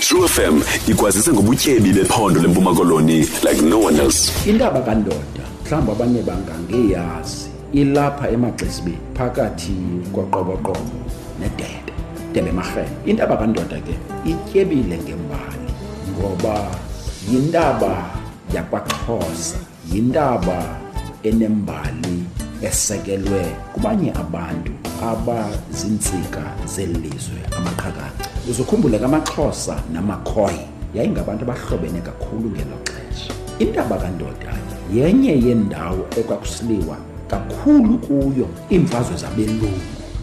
True FM ikwazise ngobutyebi bephondo lempuma koloni like no one else. Intaba kandoda mhlawumbi abanye bangangeyazi ilapha emagxisibeni phakathi koqoboqobo nedebe debe emarhele intaba kandoda ke ityebile ngembali ngoba yintaba yakwaxhosa yintaba enembali esekelwe kubanye abantu abazintsika zeli lizwe amaqhakaca uzukhumbuleka amaxhosa namakhoyi yayingabantu abahlobene kakhulu ngelo xesha intaba kandoda yenye yendawo ekwakusiliwa kakhulu kuyo iimfazwe zabelungu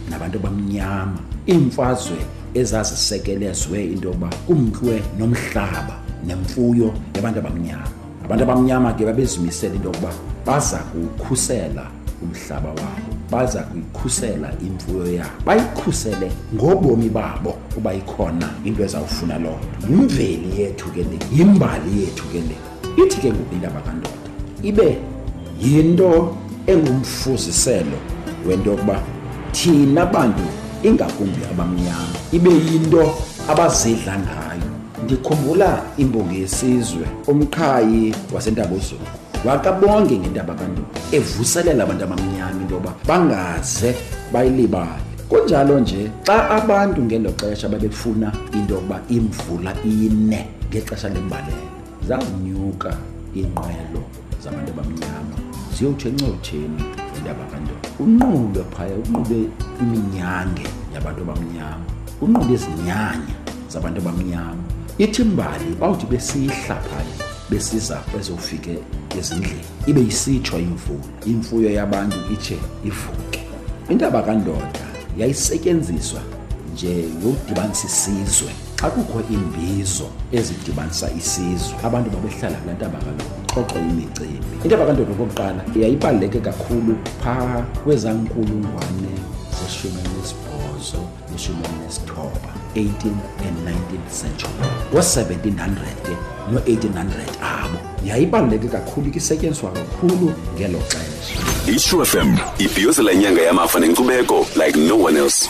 nabantu abamnyama iimfazwe ezazisekelezwe into yoba kumntlwe nomhlaba nemfuyo yabantu abamnyama abantu abamnyama ke babezimisela into yokuba baza kuwukhusela umhlaba wabo baza kuyikhusela imfuyo yabo bayikhusele ngobomi babo kuba ikhona into ezawufuna loo nto yimveli yethu ke le yimbali yethu ke le ithi ke ngoku indaba kandoda ibe yinto engumfuziselo wento yokuba thina bantu ingakumbi abamnyama ibe yinto abazidla ngayo ndikhumbula imbongi yesizwe umqhayi wasentabozulu wakabonge ngentaba kantu evuselela abantu abamnyama into yoba bangaze bayilibale kunjalo nje xa abantu ngelo xesha babefuna into yokuba imvula ine ngexesha lembalela zazinyuka inqwelo zabantu abamnyama ziyotsho encotsheni indaba kandoda unqube phaya unqube iminyange yabantu abamnyama unqube izinyanya zabantu abamnyama ithi imbali bawuthi besihla phaya besiza bezofike ezindlini ibe isitsho imvula imfuyo yabantu itshe ivuke intaba kandoda yayisetyenziswa nje yokudibanisa isizwe xa kukho iimbizo ezidibanisa isizwe abantu babehlala kula ntaba kaloku xoxo imicimbi intaba kandoda okokuqala yayibaluleke kakhulu phaa kwezaa nkulungwane zeshumi nesibhozo neshumi nesithoba 18 and 19 century ngo-1700 ke no-1800 abo yayibaluleke kakhulu ikisetyenziswa kakhulu ngelo xesha ishufm ibhiyozela inyanga yamafa nenkcubeko like no one else